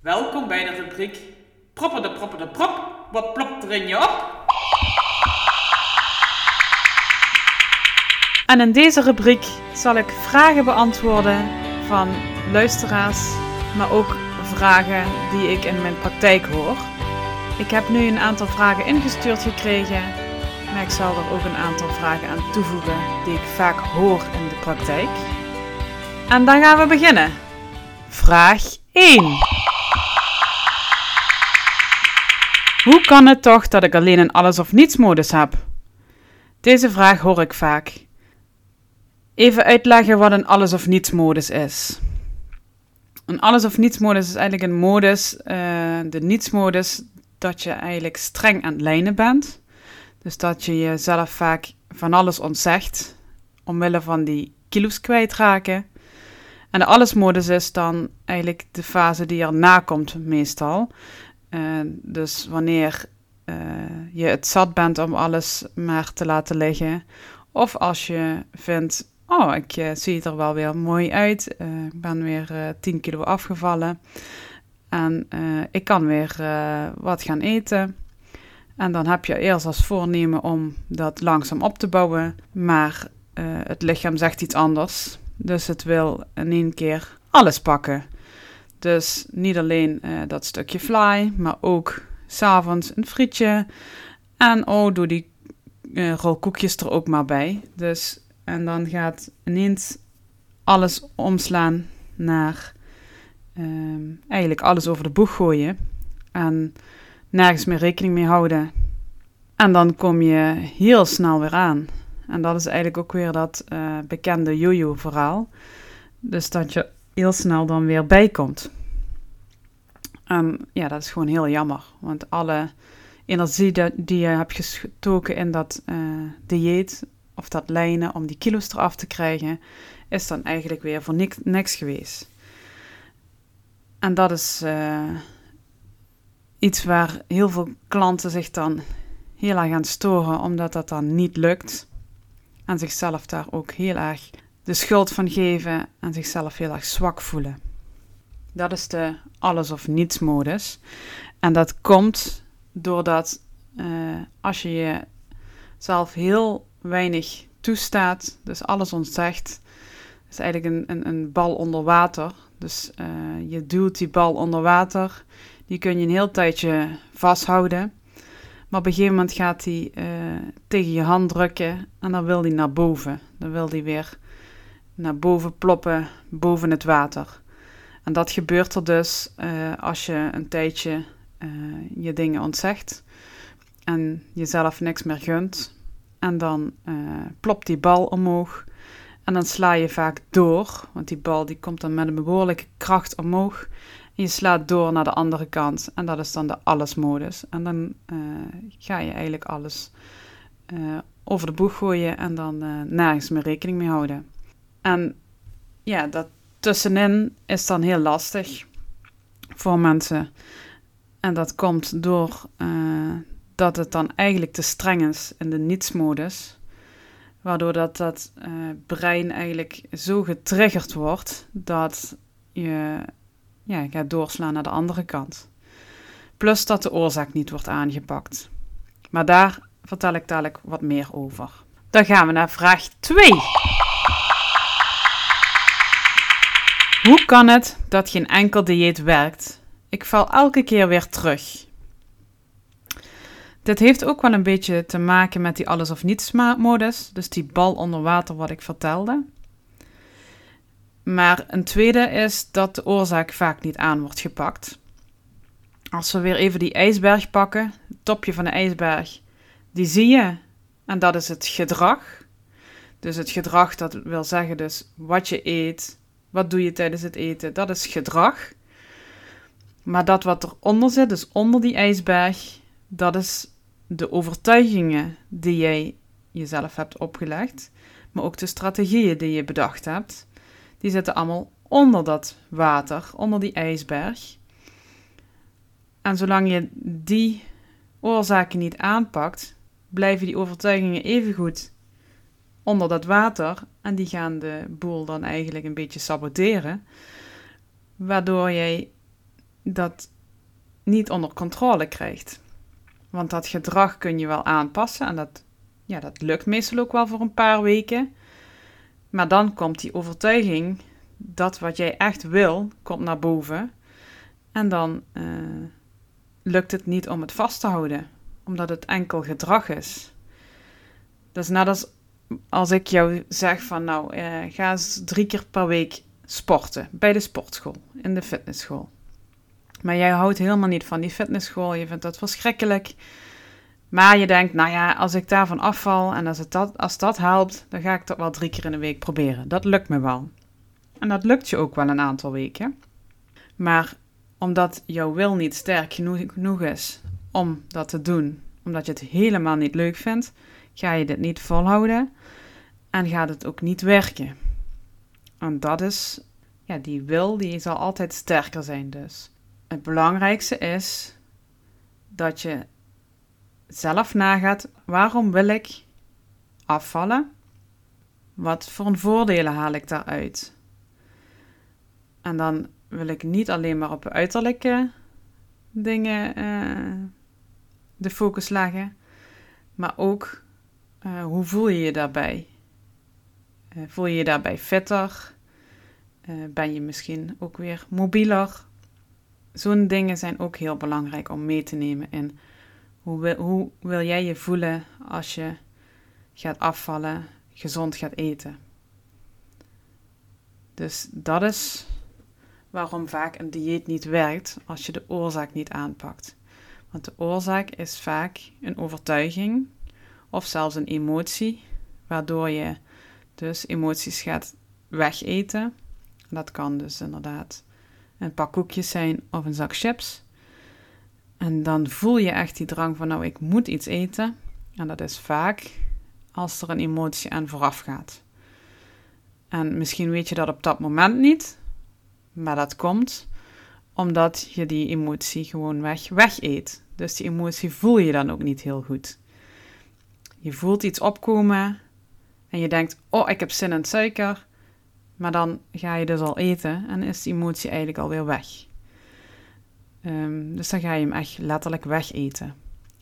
Welkom bij de rubriek Propper de propper de prop. Wat plopt er in je op? En in deze rubriek zal ik vragen beantwoorden van luisteraars, maar ook vragen die ik in mijn praktijk hoor. Ik heb nu een aantal vragen ingestuurd gekregen, maar ik zal er ook een aantal vragen aan toevoegen die ik vaak hoor in de praktijk. En dan gaan we beginnen. Vraag 1. Hoe kan het toch dat ik alleen een alles of niets modus heb? Deze vraag hoor ik vaak. Even uitleggen wat een alles of niets modus is. Een alles of niets modus is eigenlijk een modus, uh, de niets modus, dat je eigenlijk streng aan het lijnen bent. Dus dat je jezelf vaak van alles ontzegt, omwille van die kilo's kwijtraken. En de allesmodus is dan eigenlijk de fase die erna komt meestal. Uh, dus wanneer uh, je het zat bent om alles maar te laten liggen. Of als je vindt, oh, ik uh, zie er wel weer mooi uit. ik ben weer 10 kilo afgevallen. En ik kan weer wat gaan eten. En dan heb je eerst als voornemen om dat langzaam op te bouwen. Maar het lichaam zegt iets anders. Dus het wil in één keer alles pakken. Dus niet alleen uh, dat stukje fly, maar ook s'avonds een frietje. En oh, doe die uh, rolkoekjes er ook maar bij. Dus, en dan gaat ineens alles omslaan naar uh, eigenlijk alles over de boeg gooien. En nergens meer rekening mee houden. En dan kom je heel snel weer aan. En dat is eigenlijk ook weer dat uh, bekende jojo verhaal. Dus dat je heel snel dan weer bijkomt. En ja, dat is gewoon heel jammer. Want alle energie die je hebt gestoken in dat uh, dieet of dat lijnen om die kilo's eraf te krijgen, is dan eigenlijk weer voor niks, niks geweest. En dat is uh, iets waar heel veel klanten zich dan heel erg aan storen, omdat dat dan niet lukt. En zichzelf daar ook heel erg de schuld van geven en zichzelf heel erg zwak voelen. Dat is de alles of niets modus. En dat komt doordat uh, als je jezelf heel weinig toestaat, dus alles ontzegt, is eigenlijk een, een, een bal onder water. Dus uh, je duwt die bal onder water, die kun je een heel tijdje vasthouden. Maar op een gegeven moment gaat hij uh, tegen je hand drukken en dan wil hij naar boven. Dan wil hij weer naar boven ploppen, boven het water. En dat gebeurt er dus uh, als je een tijdje uh, je dingen ontzegt en jezelf niks meer gunt. En dan uh, plopt die bal omhoog en dan sla je vaak door, want die bal die komt dan met een behoorlijke kracht omhoog. En je slaat door naar de andere kant en dat is dan de allesmodus. En dan ga je eigenlijk alles over de boeg gooien en dan nergens meer rekening mee houden. En ja, dat tussenin is dan heel lastig voor mensen. En dat komt door uh, dat het dan eigenlijk te streng is in de nietsmodus. Waardoor dat, dat uh, brein eigenlijk zo getriggerd wordt dat je ja, gaat doorslaan naar de andere kant. Plus dat de oorzaak niet wordt aangepakt. Maar daar vertel ik dadelijk wat meer over. Dan gaan we naar vraag 2. Hoe kan het dat geen enkel dieet werkt? Ik val elke keer weer terug. Dit heeft ook wel een beetje te maken met die alles of niets modus, dus die bal onder water wat ik vertelde. Maar een tweede is dat de oorzaak vaak niet aan wordt gepakt. Als we weer even die ijsberg pakken, het topje van de ijsberg, die zie je en dat is het gedrag. Dus het gedrag dat wil zeggen dus wat je eet, wat doe je tijdens het eten? Dat is gedrag. Maar dat wat eronder zit, dus onder die ijsberg, dat is de overtuigingen die jij jezelf hebt opgelegd, maar ook de strategieën die je bedacht hebt. Die zitten allemaal onder dat water, onder die ijsberg. En zolang je die oorzaken niet aanpakt, blijven die overtuigingen evengoed onder dat water en die gaan de boel dan eigenlijk een beetje saboteren. Waardoor jij dat niet onder controle krijgt. Want dat gedrag kun je wel aanpassen en dat, ja, dat lukt meestal ook wel voor een paar weken. Maar dan komt die overtuiging dat wat jij echt wil, komt naar boven. En dan uh, lukt het niet om het vast te houden, omdat het enkel gedrag is. Dat is net als als ik jou zeg van nou, uh, ga eens drie keer per week sporten bij de sportschool, in de fitnessschool. Maar jij houdt helemaal niet van die fitnessschool, je vindt dat verschrikkelijk. Maar je denkt, nou ja, als ik daarvan afval en als, het dat, als dat helpt, dan ga ik dat wel drie keer in de week proberen. Dat lukt me wel. En dat lukt je ook wel een aantal weken. Maar omdat jouw wil niet sterk genoeg is om dat te doen, omdat je het helemaal niet leuk vindt, ga je dit niet volhouden en gaat het ook niet werken. En dat is, ja, die wil, die zal altijd sterker zijn dus. Het belangrijkste is dat je zelf nagaat, waarom wil ik afvallen? Wat voor voordelen haal ik daaruit? En dan wil ik niet alleen maar op uiterlijke dingen uh, de focus leggen, maar ook uh, hoe voel je je daarbij? Uh, voel je je daarbij fitter? ben je misschien ook weer mobieler? Zo'n dingen zijn ook heel belangrijk om mee te nemen in hoe hoe wil jij je voelen als je gaat afvallen, gezond gaat eten. Dus dat is waarom vaak een dieet niet werkt als je de oorzaak niet aanpakt. Want de oorzaak is vaak een overtuiging of zelfs een emotie, waardoor je dus emoties gaat wegeten. Dat kan dus inderdaad een pak koekjes zijn of een zak chips. En dan voel je echt die drang van, nou, ik moet iets eten. En dat is vaak als er een emotie aan vooraf gaat. En misschien weet je dat op dat moment niet, maar dat komt omdat je die emotie gewoon weg, weg eet. Dus die emotie voel je dan ook niet heel goed. Je voelt iets opkomen en je denkt, oh, ik heb zin in suiker. Maar dan ga je dus al eten en is die emotie eigenlijk alweer weg. Um, dus dan ga je hem echt letterlijk wegeten.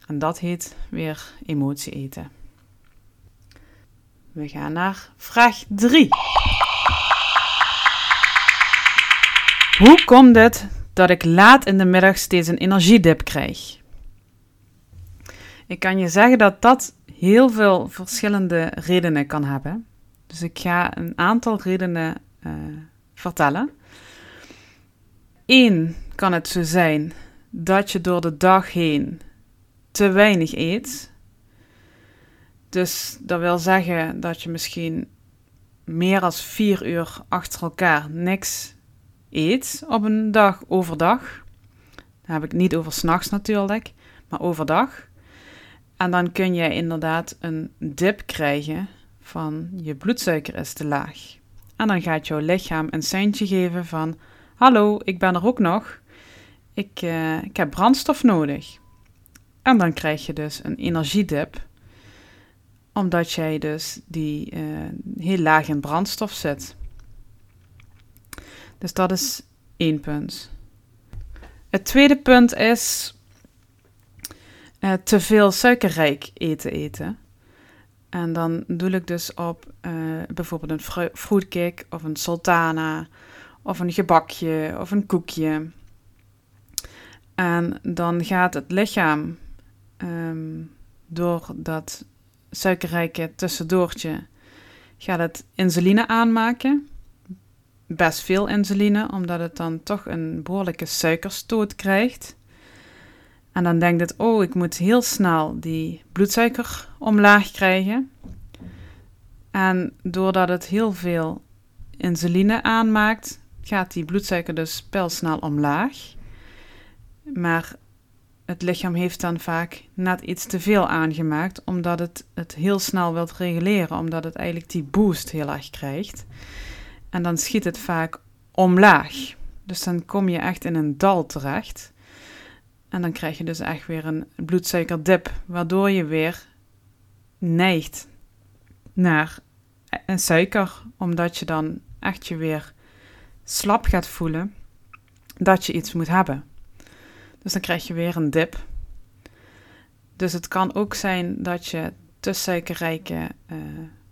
En dat heet weer emotie eten. We gaan naar vraag 3. Hoe komt het dat ik laat in de middag steeds een energiedip krijg? Ik kan je zeggen dat dat heel veel verschillende redenen kan hebben. Dus ik ga een aantal redenen uh, vertellen. Eén kan het zo zijn dat je door de dag heen te weinig eet. Dus dat wil zeggen dat je misschien meer dan vier uur achter elkaar niks eet op een dag overdag. Daar heb ik niet over s'nachts natuurlijk, maar overdag. En dan kun je inderdaad een dip krijgen van je bloedsuiker is te laag. En dan gaat jouw lichaam een seintje geven van: Hallo, ik ben er ook nog. Ik, uh, ik heb brandstof nodig. En dan krijg je dus een energiedip, omdat jij dus die uh, heel laag in brandstof zit. Dus dat is één punt. Het tweede punt is uh, te veel suikerrijk eten eten. En dan doe ik dus op uh, bijvoorbeeld een fruitcake of een sultana of een gebakje of een koekje. En dan gaat het lichaam um, door dat suikerrijke tussendoortje gaat het insuline aanmaken. Best veel insuline, omdat het dan toch een behoorlijke suikerstoot krijgt. En dan denkt het, oh, ik moet heel snel die bloedsuiker omlaag krijgen. En doordat het heel veel insuline aanmaakt, gaat die bloedsuiker dus snel omlaag. Maar het lichaam heeft dan vaak net iets te veel aangemaakt, omdat het het heel snel wilt reguleren, omdat het eigenlijk die boost heel erg krijgt. En dan schiet het vaak omlaag. Dus dan kom je echt in een dal terecht. En dan krijg je dus echt weer een bloedsuikerdip, waardoor je weer neigt naar een suiker, omdat je dan echt je weer slap gaat voelen dat je iets moet hebben. Dus dan krijg je weer een dip. Dus het kan ook zijn dat je te suikerrijke uh,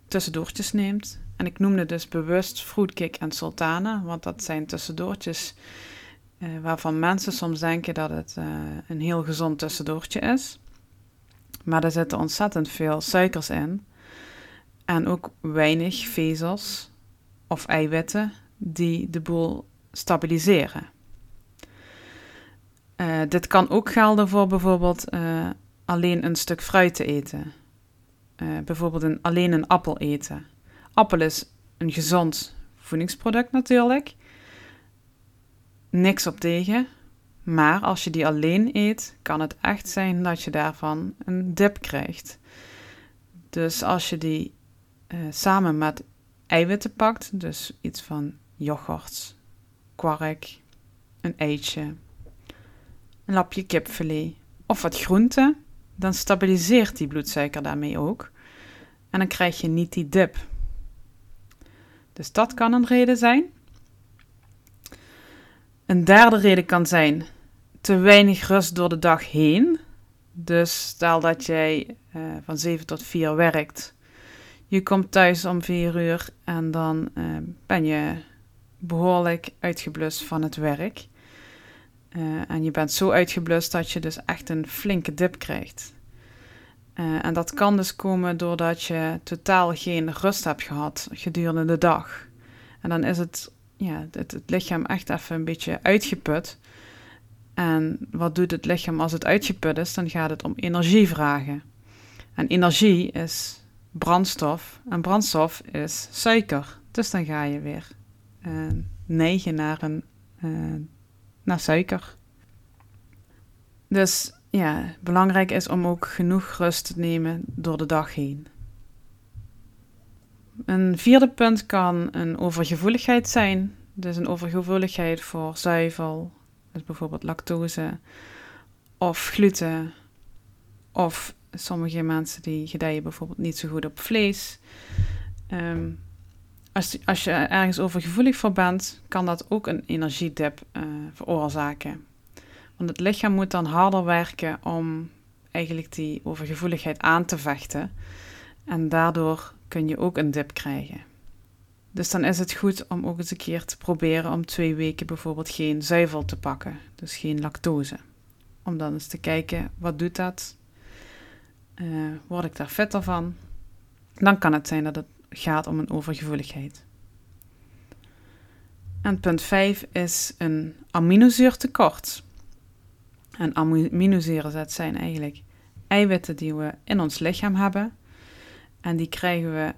tussendoortjes neemt. En ik noemde dus bewust fruitcake en sultana, want dat zijn tussendoortjes uh, waarvan mensen soms denken dat het uh, een heel gezond tussendoortje is. Maar er zitten ontzettend veel suikers in. En ook weinig vezels of eiwitten die de boel stabiliseren. Uh, dit kan ook gelden voor bijvoorbeeld alleen een stuk fruit te eten. Bijvoorbeeld een, alleen een appel eten. Appel is een gezond voedingsproduct natuurlijk. Niks op tegen. Maar als je die alleen eet, kan het echt zijn dat je daarvan een dip krijgt. Dus als je die samen met eiwitten pakt, dus iets van yoghurt, kwark, een eitje, een lapje kipfilet of wat groente, dan stabiliseert die bloedsuiker daarmee ook. En dan krijg je niet die dip. Dus dat kan een reden zijn. Een derde reden kan zijn te weinig rust door de dag heen. Dus stel dat jij uh, van 7 tot 4 werkt je komt thuis om vier uur en dan uh, ben je behoorlijk uitgeblust van het werk. Uh, en je bent zo uitgeblust dat je dus echt een flinke dip krijgt. En dat kan dus komen doordat je totaal geen rust hebt gehad gedurende de dag. En dan is het, ja, het, het lichaam echt even een beetje uitgeput. En wat doet het lichaam als het uitgeput is? Dan gaat het om energie vragen. En energie is brandstof. En brandstof is suiker. Dus dan ga je weer uh, neigen naar, een, uh, naar suiker. Dus ja, belangrijk is om ook genoeg rust te nemen door de dag heen. Een vierde punt kan een overgevoeligheid zijn. Dus een overgevoeligheid voor zuivel, dus bijvoorbeeld lactose, of gluten, of sommige mensen die gedijen bijvoorbeeld niet zo goed op vlees. Um, als, als je ergens overgevoelig voor bent, kan dat ook een energiedip uh, veroorzaken. Want het lichaam moet dan harder werken om eigenlijk die overgevoeligheid aan te vechten. En daardoor kun je ook een dip krijgen. Dus dan is het goed om ook eens een keer te proberen om twee weken bijvoorbeeld geen zuivel te pakken. Dus geen lactose. Om dan eens te kijken, wat doet dat? Uh, word ik daar vetter van? Dan kan het zijn dat het gaat om een overgevoeligheid. En punt 5 is een aminozuurtekort. En aminozuren zijn eigenlijk eiwitten die we in ons lichaam hebben. En die krijgen we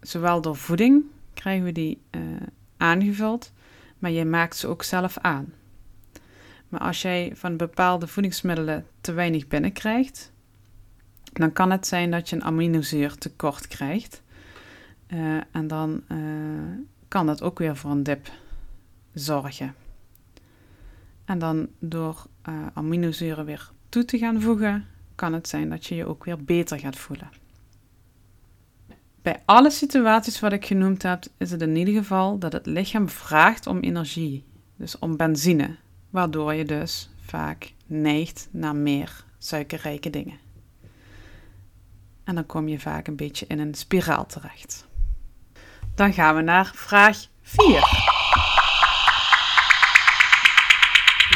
zowel door voeding, krijgen we die uh, aangevuld, maar je maakt ze ook zelf aan. Maar als jij van bepaalde voedingsmiddelen te weinig binnenkrijgt, dan kan het zijn dat je een aminozuur tekort krijgt. Uh, en dan uh, kan dat ook weer voor een dip zorgen. En dan door uh, aminozuren weer toe te gaan voegen, kan het zijn dat je je ook weer beter gaat voelen. Bij alle situaties wat ik genoemd heb, is het in ieder geval dat het lichaam vraagt om energie, dus om benzine, waardoor je dus vaak neigt naar meer suikerrijke dingen. En dan kom je vaak een beetje in een spiraal terecht. Dan gaan we naar vraag 4.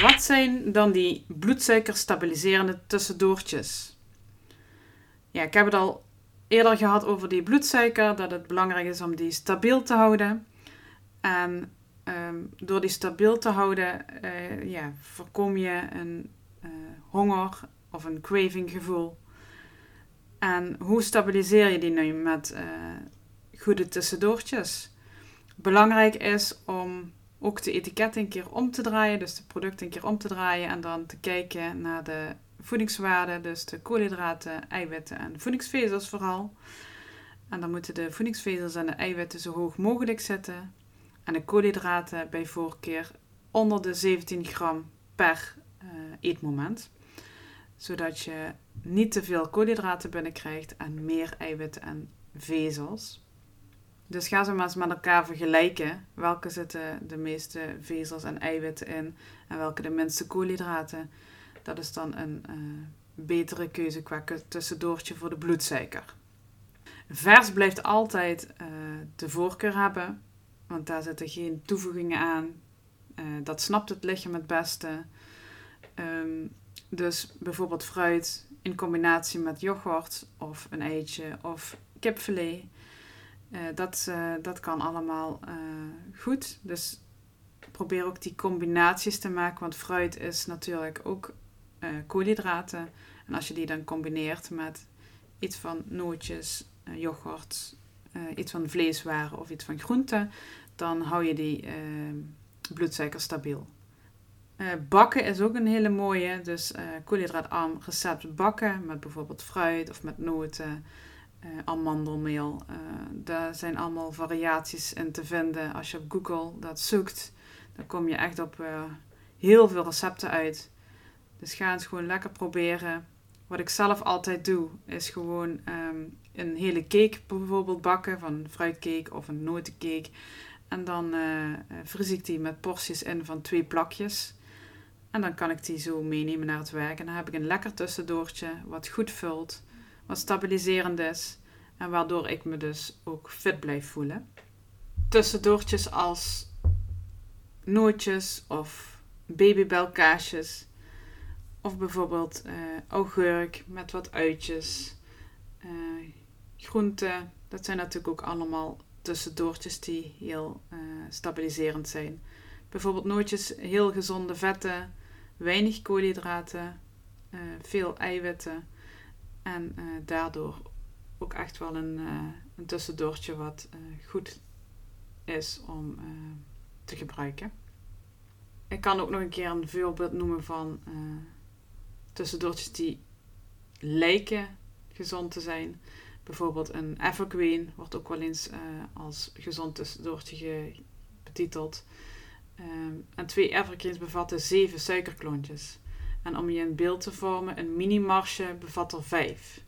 Wat zijn dan die bloedsuikerstabiliserende tussendoortjes? Ja, ik heb het al eerder gehad over die bloedsuiker, dat het belangrijk is om die stabiel te houden. En um, door die stabiel te houden, uh, ja, voorkom je een uh, honger of een craving gevoel. En hoe stabiliseer je die nu met uh, goede tussendoortjes? Belangrijk is om ook de etiket een keer om te draaien, dus de producten een keer om te draaien en dan te kijken naar de voedingswaarden, dus de koolhydraten, eiwitten en voedingsvezels vooral. En dan moeten de voedingsvezels en de eiwitten zo hoog mogelijk zitten en de koolhydraten bij voorkeur onder de 17 gram per uh, eetmoment zodat je niet te veel koolhydraten binnenkrijgt en meer eiwitten en vezels. Dus ga ze maar eens met elkaar vergelijken. Welke zitten de meeste vezels en eiwitten in en welke de minste koolhydraten. Dat is dan een uh, betere keuze qua tussendoortje voor de bloedsuiker. Vers blijft altijd uh, de voorkeur hebben, want daar zitten geen toevoegingen aan. Uh, dat snapt het lichaam het beste. Um, dus bijvoorbeeld fruit in combinatie met yoghurt of een eitje of kipfilet. Dat, dat kan allemaal goed. Dus probeer ook die combinaties te maken, want fruit is natuurlijk ook koolhydraten. En als je die dan combineert met iets van nootjes, yoghurt, iets van vleeswaren of iets van groenten, dan hou je die bloedsuiker stabiel. Bakken is ook een hele mooie. Dus koolhydraatarm recept bakken met bijvoorbeeld fruit of met noten, amandelmeel. daar zijn allemaal variaties in te vinden. Als je op Google dat zoekt, dan kom je echt op heel veel recepten uit. Dus ga eens gewoon lekker proberen. Wat ik zelf altijd doe, is gewoon um, een hele cake bijvoorbeeld bakken, van fruitcake of een notencake. En dan vries ik die met porties in van twee plakjes. En dan kan ik die zo meenemen naar het werk. En dan heb ik een lekker tussendoortje wat goed vult, wat stabiliserend is. En waardoor ik me dus ook fit blijf voelen. Tussendoortjes als nootjes of babybelkaasjes. Of bijvoorbeeld uh, augurk met wat uitjes. Uh, groenten. Dat zijn natuurlijk ook allemaal tussendoortjes die heel uh, stabiliserend zijn. Bijvoorbeeld nootjes, heel gezonde vetten weinig koolhydraten, veel eiwitten en daardoor ook echt wel een, een tussendoortje wat goed is om te gebruiken. Ik kan ook nog een keer een voorbeeld noemen van tussendoortjes die lijken gezond te zijn. Bijvoorbeeld een evergreen wordt ook wel eens als gezond tussendoortje betiteld. Um, en twee evergreens bevatten zeven suikerklontjes. En om je een beeld te vormen, een mini-marsje bevat er vijf.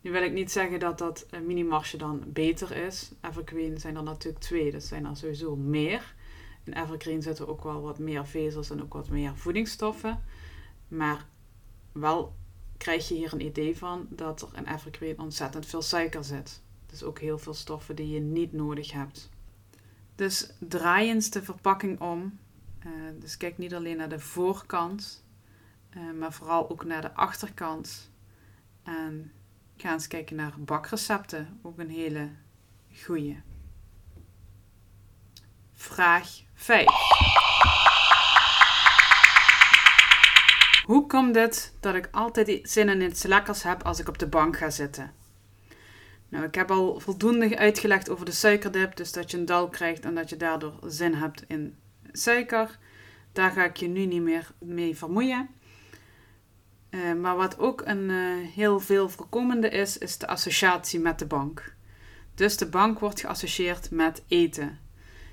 Nu wil ik niet zeggen dat dat een mini-marsje dan beter is. Evergreen zijn er natuurlijk twee, dus zijn er sowieso meer. In evergreen zitten ook wel wat meer vezels en ook wat meer voedingsstoffen. Maar wel krijg je hier een idee van dat er in evergreen ontzettend veel suiker zit. Dus ook heel veel stoffen die je niet nodig hebt. Dus draai eens de verpakking om. Uh, dus kijk niet alleen naar de voorkant, uh, maar vooral ook naar de achterkant. En ga eens kijken naar bakrecepten, ook een hele goeie. Vraag 5. Hoe komt het dat ik altijd zin in iets lekkers heb als ik op de bank ga zitten? Nou, ik heb al voldoende uitgelegd over de suikerdip, dus dat je een dal krijgt en dat je daardoor zin hebt in suiker. Daar ga ik je nu niet meer mee vermoeien. Uh, maar wat ook een uh, heel veel voorkomende is, is de associatie met de bank. Dus de bank wordt geassocieerd met eten.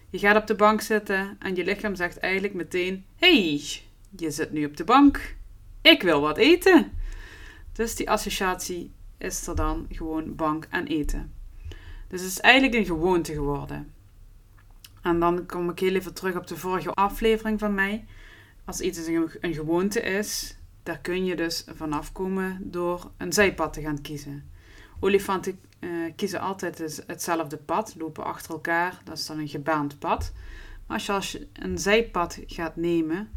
Je gaat op de bank zitten en je lichaam zegt eigenlijk meteen: hey, je zit nu op de bank. Ik wil wat eten. Dus die associatie is er dan gewoon bank en eten. Dus het is eigenlijk een gewoonte geworden. En dan kom ik heel even terug op de vorige aflevering van mij. Als iets een, gewoonte is, daar kun je dus vanaf komen door een zijpad te gaan kiezen. Olifanten uh, kiezen altijd hetzelfde pad, lopen achter elkaar. Dat is dan een gebaand pad. Maar als je, als je een zijpad gaat nemen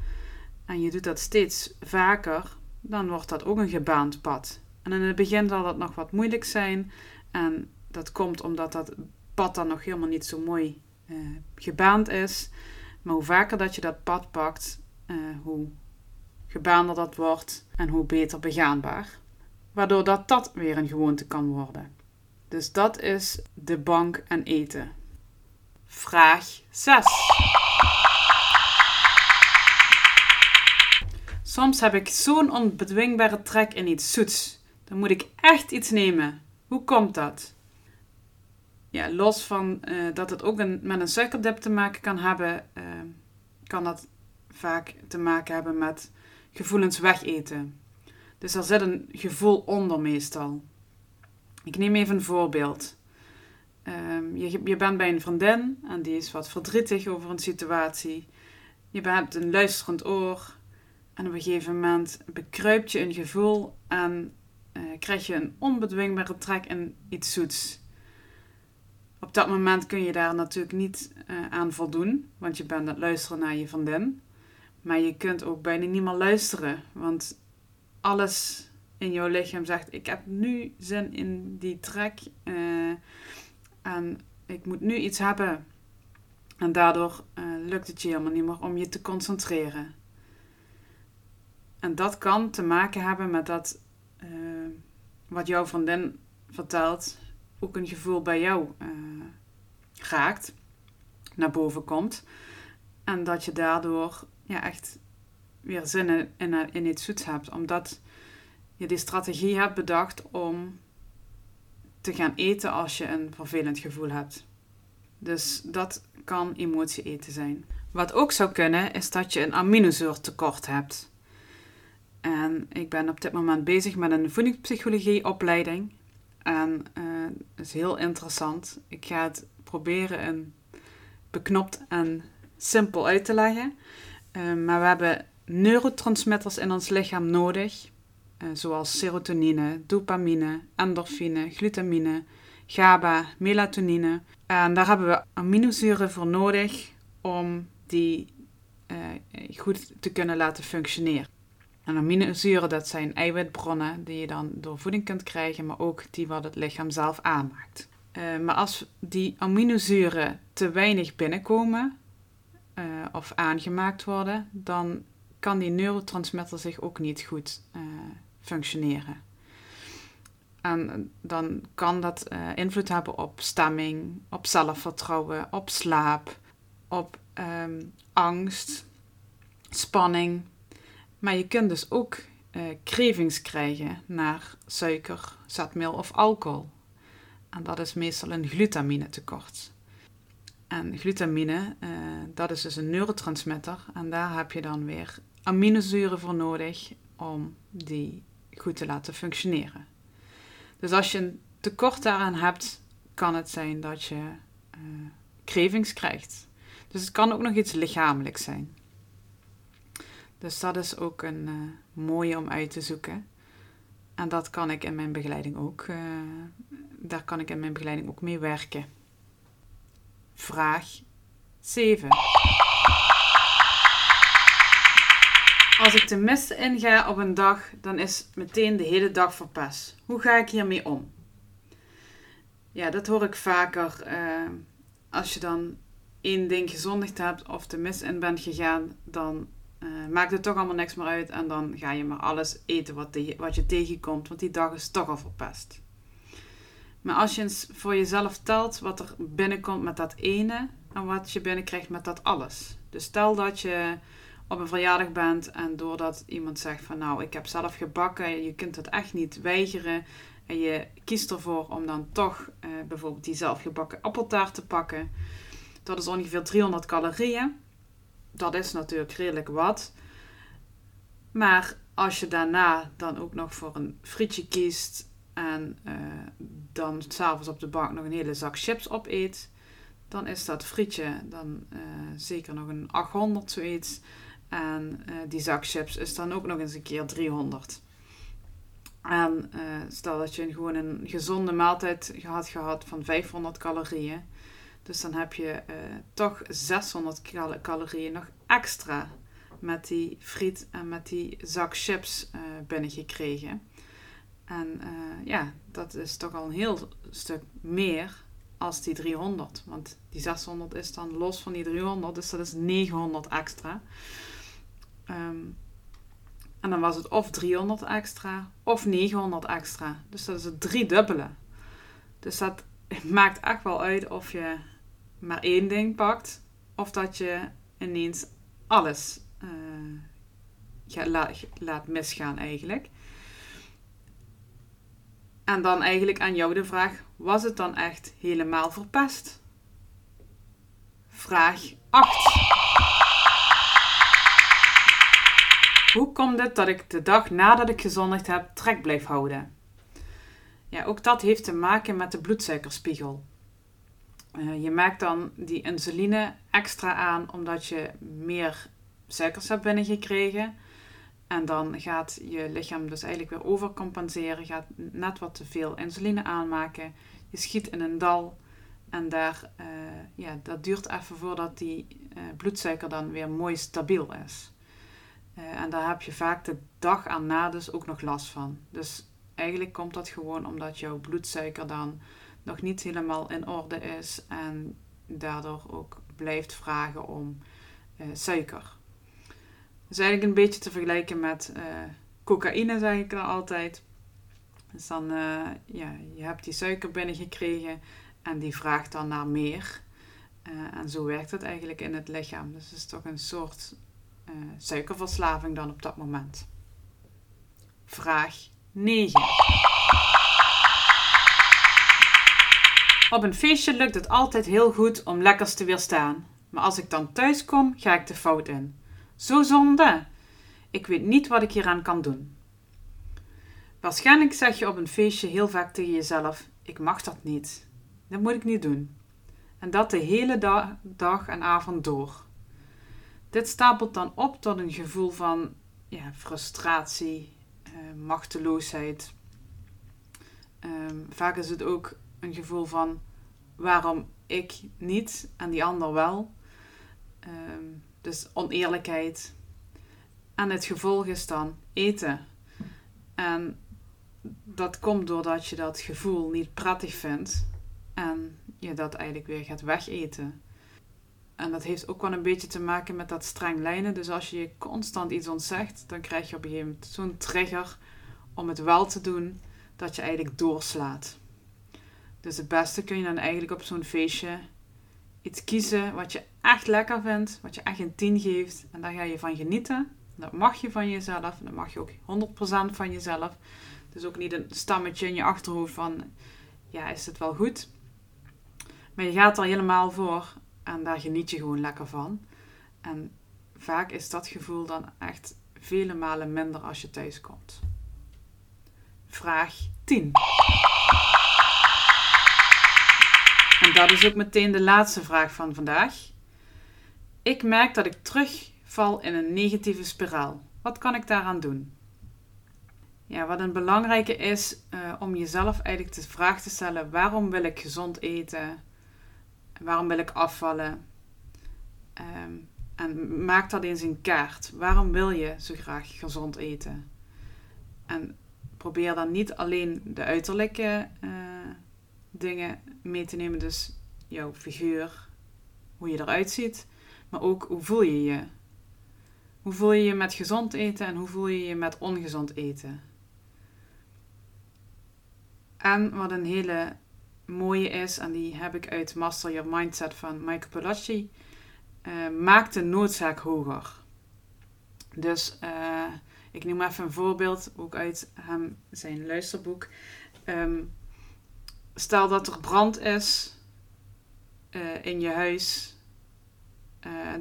en je doet dat steeds vaker, dan wordt dat ook een gebaand pad. En in het begin zal dat nog wat moeilijk zijn. En dat komt omdat dat pad dan nog helemaal niet zo mooi uh, gebaand is. Maar hoe vaker dat je dat pad pakt, uh, hoe gebaander dat wordt en hoe beter begaanbaar. Waardoor dat dat weer een gewoonte kan worden. Dus dat is de bank en eten. Vraag 6. Soms heb ik zo'n onbedwingbare trek in iets zoets. Dan moet ik echt iets nemen. Hoe komt dat? Ja, los van uh, dat het ook een, met een suikerdip te maken kan hebben, uh, kan dat vaak te maken hebben met gevoelens wegeten. Dus er zit een gevoel onder meestal. Ik neem even een voorbeeld. ehm, je, je bent bij een vriendin en die is wat verdrietig over een situatie. Je hebt een luisterend oor en op een gegeven moment bekruipt je een gevoel en uh, krijg je een onbedwingbare trek in iets zoets. Op dat moment kun je daar natuurlijk niet uh, aan voldoen, want je bent het luisteren naar je vriendin. Maar je kunt ook bijna niet meer luisteren, want alles in jouw lichaam zegt: Ik heb nu zin in die trek uh, en ik moet nu iets hebben. En daardoor lukt het je helemaal niet meer om je te concentreren. En dat kan te maken hebben met dat uh, wat jouw vriendin vertelt, ook een gevoel bij jou uh, raakt, naar boven komt. En dat je daardoor ja, echt weer zin in, in, in iets zoets hebt. Omdat je die strategie hebt bedacht om te gaan eten als je een vervelend gevoel hebt. Dus dat kan emotie eten zijn. Wat ook zou kunnen, is dat je een aminozuurtekort hebt. En ik ben op dit moment bezig met een voedingspsychologie opleiding. En uh, dat is heel interessant. Ik ga het proberen een beknopt en simpel uit te leggen. Uh, maar we hebben neurotransmitters in ons lichaam nodig. Uh, zoals serotonine, dopamine, endorfine, glutamine, GABA, melatonine. En daar hebben we aminozuren voor nodig om die goed te kunnen laten functioneren. En aminozuren, dat zijn eiwitbronnen die je dan door voeding kunt krijgen, maar ook die wat het lichaam zelf aanmaakt. Uh, maar als die aminozuren te weinig binnenkomen uh, of aangemaakt worden, dan kan die neurotransmitter zich ook niet goed uh, functioneren. En dan kan dat invloed hebben op stemming, op zelfvertrouwen, op slaap, op um, angst, spanning, maar je kunt dus ook uh, cravings krijgen naar suiker, zetmeel of alcohol. En dat is meestal een glutamine tekort. En glutamine, uh, dat is dus een neurotransmitter. En daar heb je dan weer aminozuren voor nodig om die goed te laten functioneren. Dus als je een tekort daaraan hebt, kan het zijn dat je uh, cravings krijgt. Dus het kan ook nog iets lichamelijks zijn. Dus dat is ook een uh, mooie om uit te zoeken. En dat kan ik in mijn begeleiding ook. Uh, daar kan ik in mijn begeleiding ook mee werken. Vraag 7. Als ik de mist inga op een dag, dan is meteen de hele dag verpest. Hoe ga ik hiermee om? Ja, dat hoor ik vaker. Uh, als je dan één ding gezondigd hebt of de mis in bent gegaan, dan uh, maakt het toch allemaal niks meer uit en dan ga je maar alles eten wat, wat je tegenkomt, want die dag is toch al verpest. Maar als je eens voor jezelf telt wat er binnenkomt met dat ene en wat je binnenkrijgt met dat alles. Dus stel dat je op een verjaardag bent en doordat iemand zegt van nou ik heb zelf gebakken, je kunt het echt niet weigeren en je kiest ervoor om dan toch uh, bijvoorbeeld die zelfgebakken appeltaart te pakken. Dat is ongeveer 300 calorieën dat is natuurlijk redelijk wat. Maar als je daarna dan ook nog voor een frietje kiest en uh, dan s'avonds op de bank nog een hele zak chips opeet, dan is dat frietje dan uh, zeker nog een 800 zoiets. En uh, die zak chips is dan ook nog eens een keer 300. En stel dat je gewoon een gezonde maaltijd had gehad van 500 calorieën dus dan heb je uh, toch 600 cal calorieën nog extra met die friet en met die zak chips uh, binnengekregen. En uh, ja, dat is toch al een heel stuk meer als die 300. Want die 600 is dan los van die 300, dus dat is 900 extra. Um, en dan was het of 300 extra of 900 extra. Dus dat is het driedubbele. Dus dat maakt echt wel uit of je maar één ding pakt, of dat je ineens alles uh, laat, laat misgaan eigenlijk. En dan eigenlijk aan jou de vraag: was het dan echt helemaal verpest? Vraag 8. Hoe komt het dat ik de dag nadat ik gezondigd heb trek blijf houden? Ja, ook dat heeft te maken met de bloedsuikerspiegel. Uh, je maakt dan die insuline extra aan omdat je meer suikers hebt binnengekregen. En dan gaat je lichaam dus eigenlijk weer overcompenseren, gaat net wat te veel insuline aanmaken. Je schiet in een dal en daar, uh, ja, dat duurt even voordat die uh, bloedsuiker dan weer mooi stabiel is. En daar heb je vaak de dag aan na dus ook nog last van. Dus eigenlijk komt dat gewoon omdat jouw bloedsuiker dan nog niet helemaal in orde is en daardoor ook blijft vragen om suiker. Dat is eigenlijk een beetje te vergelijken met cocaïne, zeg ik dan altijd. Dus dan, ja, je hebt die suiker binnengekregen en die vraagt dan naar meer. En zo werkt het eigenlijk in het lichaam. Dus het is toch een soort suikerverslaving dan op dat moment. Vraag 9. Op een feestje lukt het altijd heel goed om lekkers te weerstaan. Maar als ik dan thuis kom, ga ik de fout in. Zo zonde! Ik weet niet wat ik hieraan kan doen. Waarschijnlijk zeg je op een feestje heel vaak tegen jezelf: Ik mag dat niet. Dat moet ik niet doen. En dat de hele da dag en avond door. Dit stapelt dan op tot een gevoel van ja, frustratie, uh, machteloosheid. Um, vaak is het ook een gevoel van waarom ik niet en die ander wel. Um, dus oneerlijkheid. En het gevolg is dan eten. En dat komt doordat je dat gevoel niet prettig vindt en je dat eigenlijk weer gaat wegeten. En dat heeft ook wel een beetje te maken met dat streng lijnen. Dus als je je constant iets ontzegt, dan krijg je op een gegeven moment zo'n trigger om het wel te doen, dat je eigenlijk doorslaat. Dus het beste kun je dan eigenlijk op zo'n feestje iets kiezen wat je echt lekker vindt, wat je echt een 10 geeft. En daar ga je van genieten. Dat mag je van jezelf. Dat mag je ook 100% van jezelf. Dus ook niet een stammetje in je achterhoofd van, ja, is het wel goed? Maar je gaat er helemaal voor en daar geniet je gewoon lekker van. En vaak is dat gevoel dan echt vele malen minder als je thuis komt. Vraag 10. En dat is ook meteen de laatste vraag van vandaag. Ik merk dat ik terugval in een negatieve spiraal. Wat kan ik daaraan doen? Ja, wat een belangrijke is uh, om jezelf eigenlijk de vraag te stellen: waarom wil ik gezond eten? Waarom wil ik afvallen? Ehm, en maak dat eens in kaart. Waarom wil je zo graag gezond eten? En probeer dan niet alleen de uiterlijke uh, dingen mee te nemen, dus jouw figuur, hoe je eruit ziet, maar ook hoe voel je je? Hoe voel je je met gezond eten en hoe voel je je met ongezond eten? En wat een hele mooie is, en die heb ik uit Master Your Mindset van Michael Polacci, uh, maakt de noodzaak hoger. Dus uh, ik neem even een voorbeeld, ook uit hem, zijn luisterboek. Um, stel dat er brand is uh, in je huis,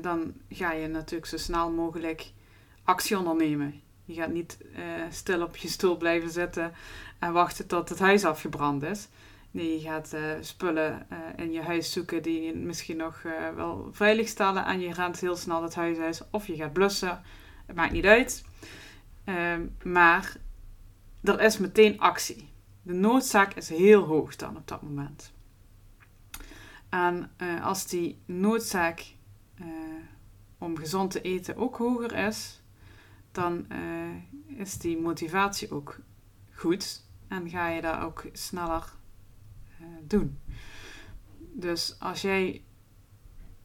dan ga je natuurlijk zo snel mogelijk actie ondernemen. Je gaat niet stil op je stoel blijven zitten en wachten tot het huis afgebrand is. Nee, je gaat uh, spullen uh, in je huis zoeken die misschien nog uh, wel veilig stellen. En je rent heel snel het huis uit. Of je gaat blussen. Het maakt niet uit. Ehm, maar er is meteen actie. De noodzaak is heel hoog dan op dat moment. En als die noodzaak om gezond te eten ook hoger is, dan is die motivatie ook goed. En ga je daar ook sneller eh, doen. Dus als jij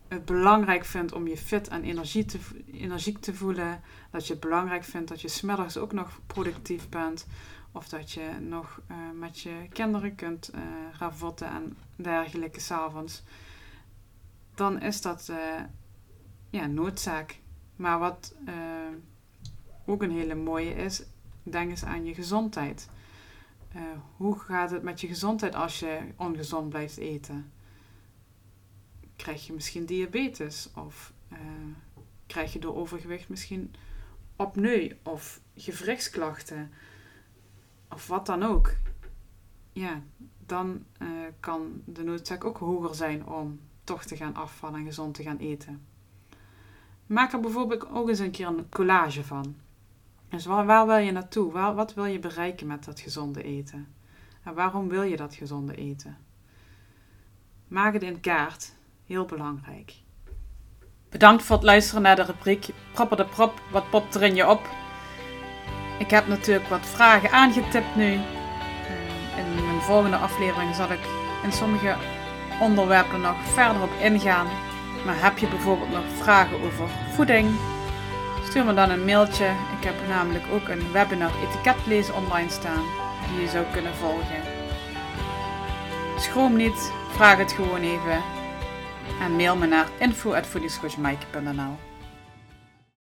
het belangrijk vindt om je fit en energie te, energiek te voelen, dat je het belangrijk vindt dat je smiddags ook nog productief bent, of dat je nog uh, met je kinderen kunt uh, ravotten en dergelijke s'avonds, dan is dat uh, ja, noodzaak. Maar wat ook een hele mooie is, denk eens aan je gezondheid. Hoe gaat het met je gezondheid als je ongezond blijft eten? Krijg je misschien diabetes? Of krijg je door overgewicht misschien opneu of gewrichtsklachten? Of wat dan ook. Ja, dan eh, kan de noodzaak ook hoger zijn om toch te gaan afvallen en gezond te gaan eten. Maak er bijvoorbeeld ook eens een keer een collage van. Dus waar, wil je naartoe? Waar, wat wil je bereiken met dat gezonde eten? En waarom wil je dat gezonde eten? Maak het in kaart. Heel belangrijk. Bedankt voor het luisteren naar de rubriek Propper de Prop, wat popt er in je op? Ik heb natuurlijk wat vragen aangetipt nu. Eh, in mijn volgende aflevering zal ik in sommige onderwerpen nog verder op ingaan. Maar heb je bijvoorbeeld nog vragen over voeding? Stuur me dan een mailtje. Ik heb namelijk ook een webinar etiketlezen online staan die je zou kunnen volgen. Schroom niet, vraag het gewoon even en mail me naar info.voedingscoachmike.nl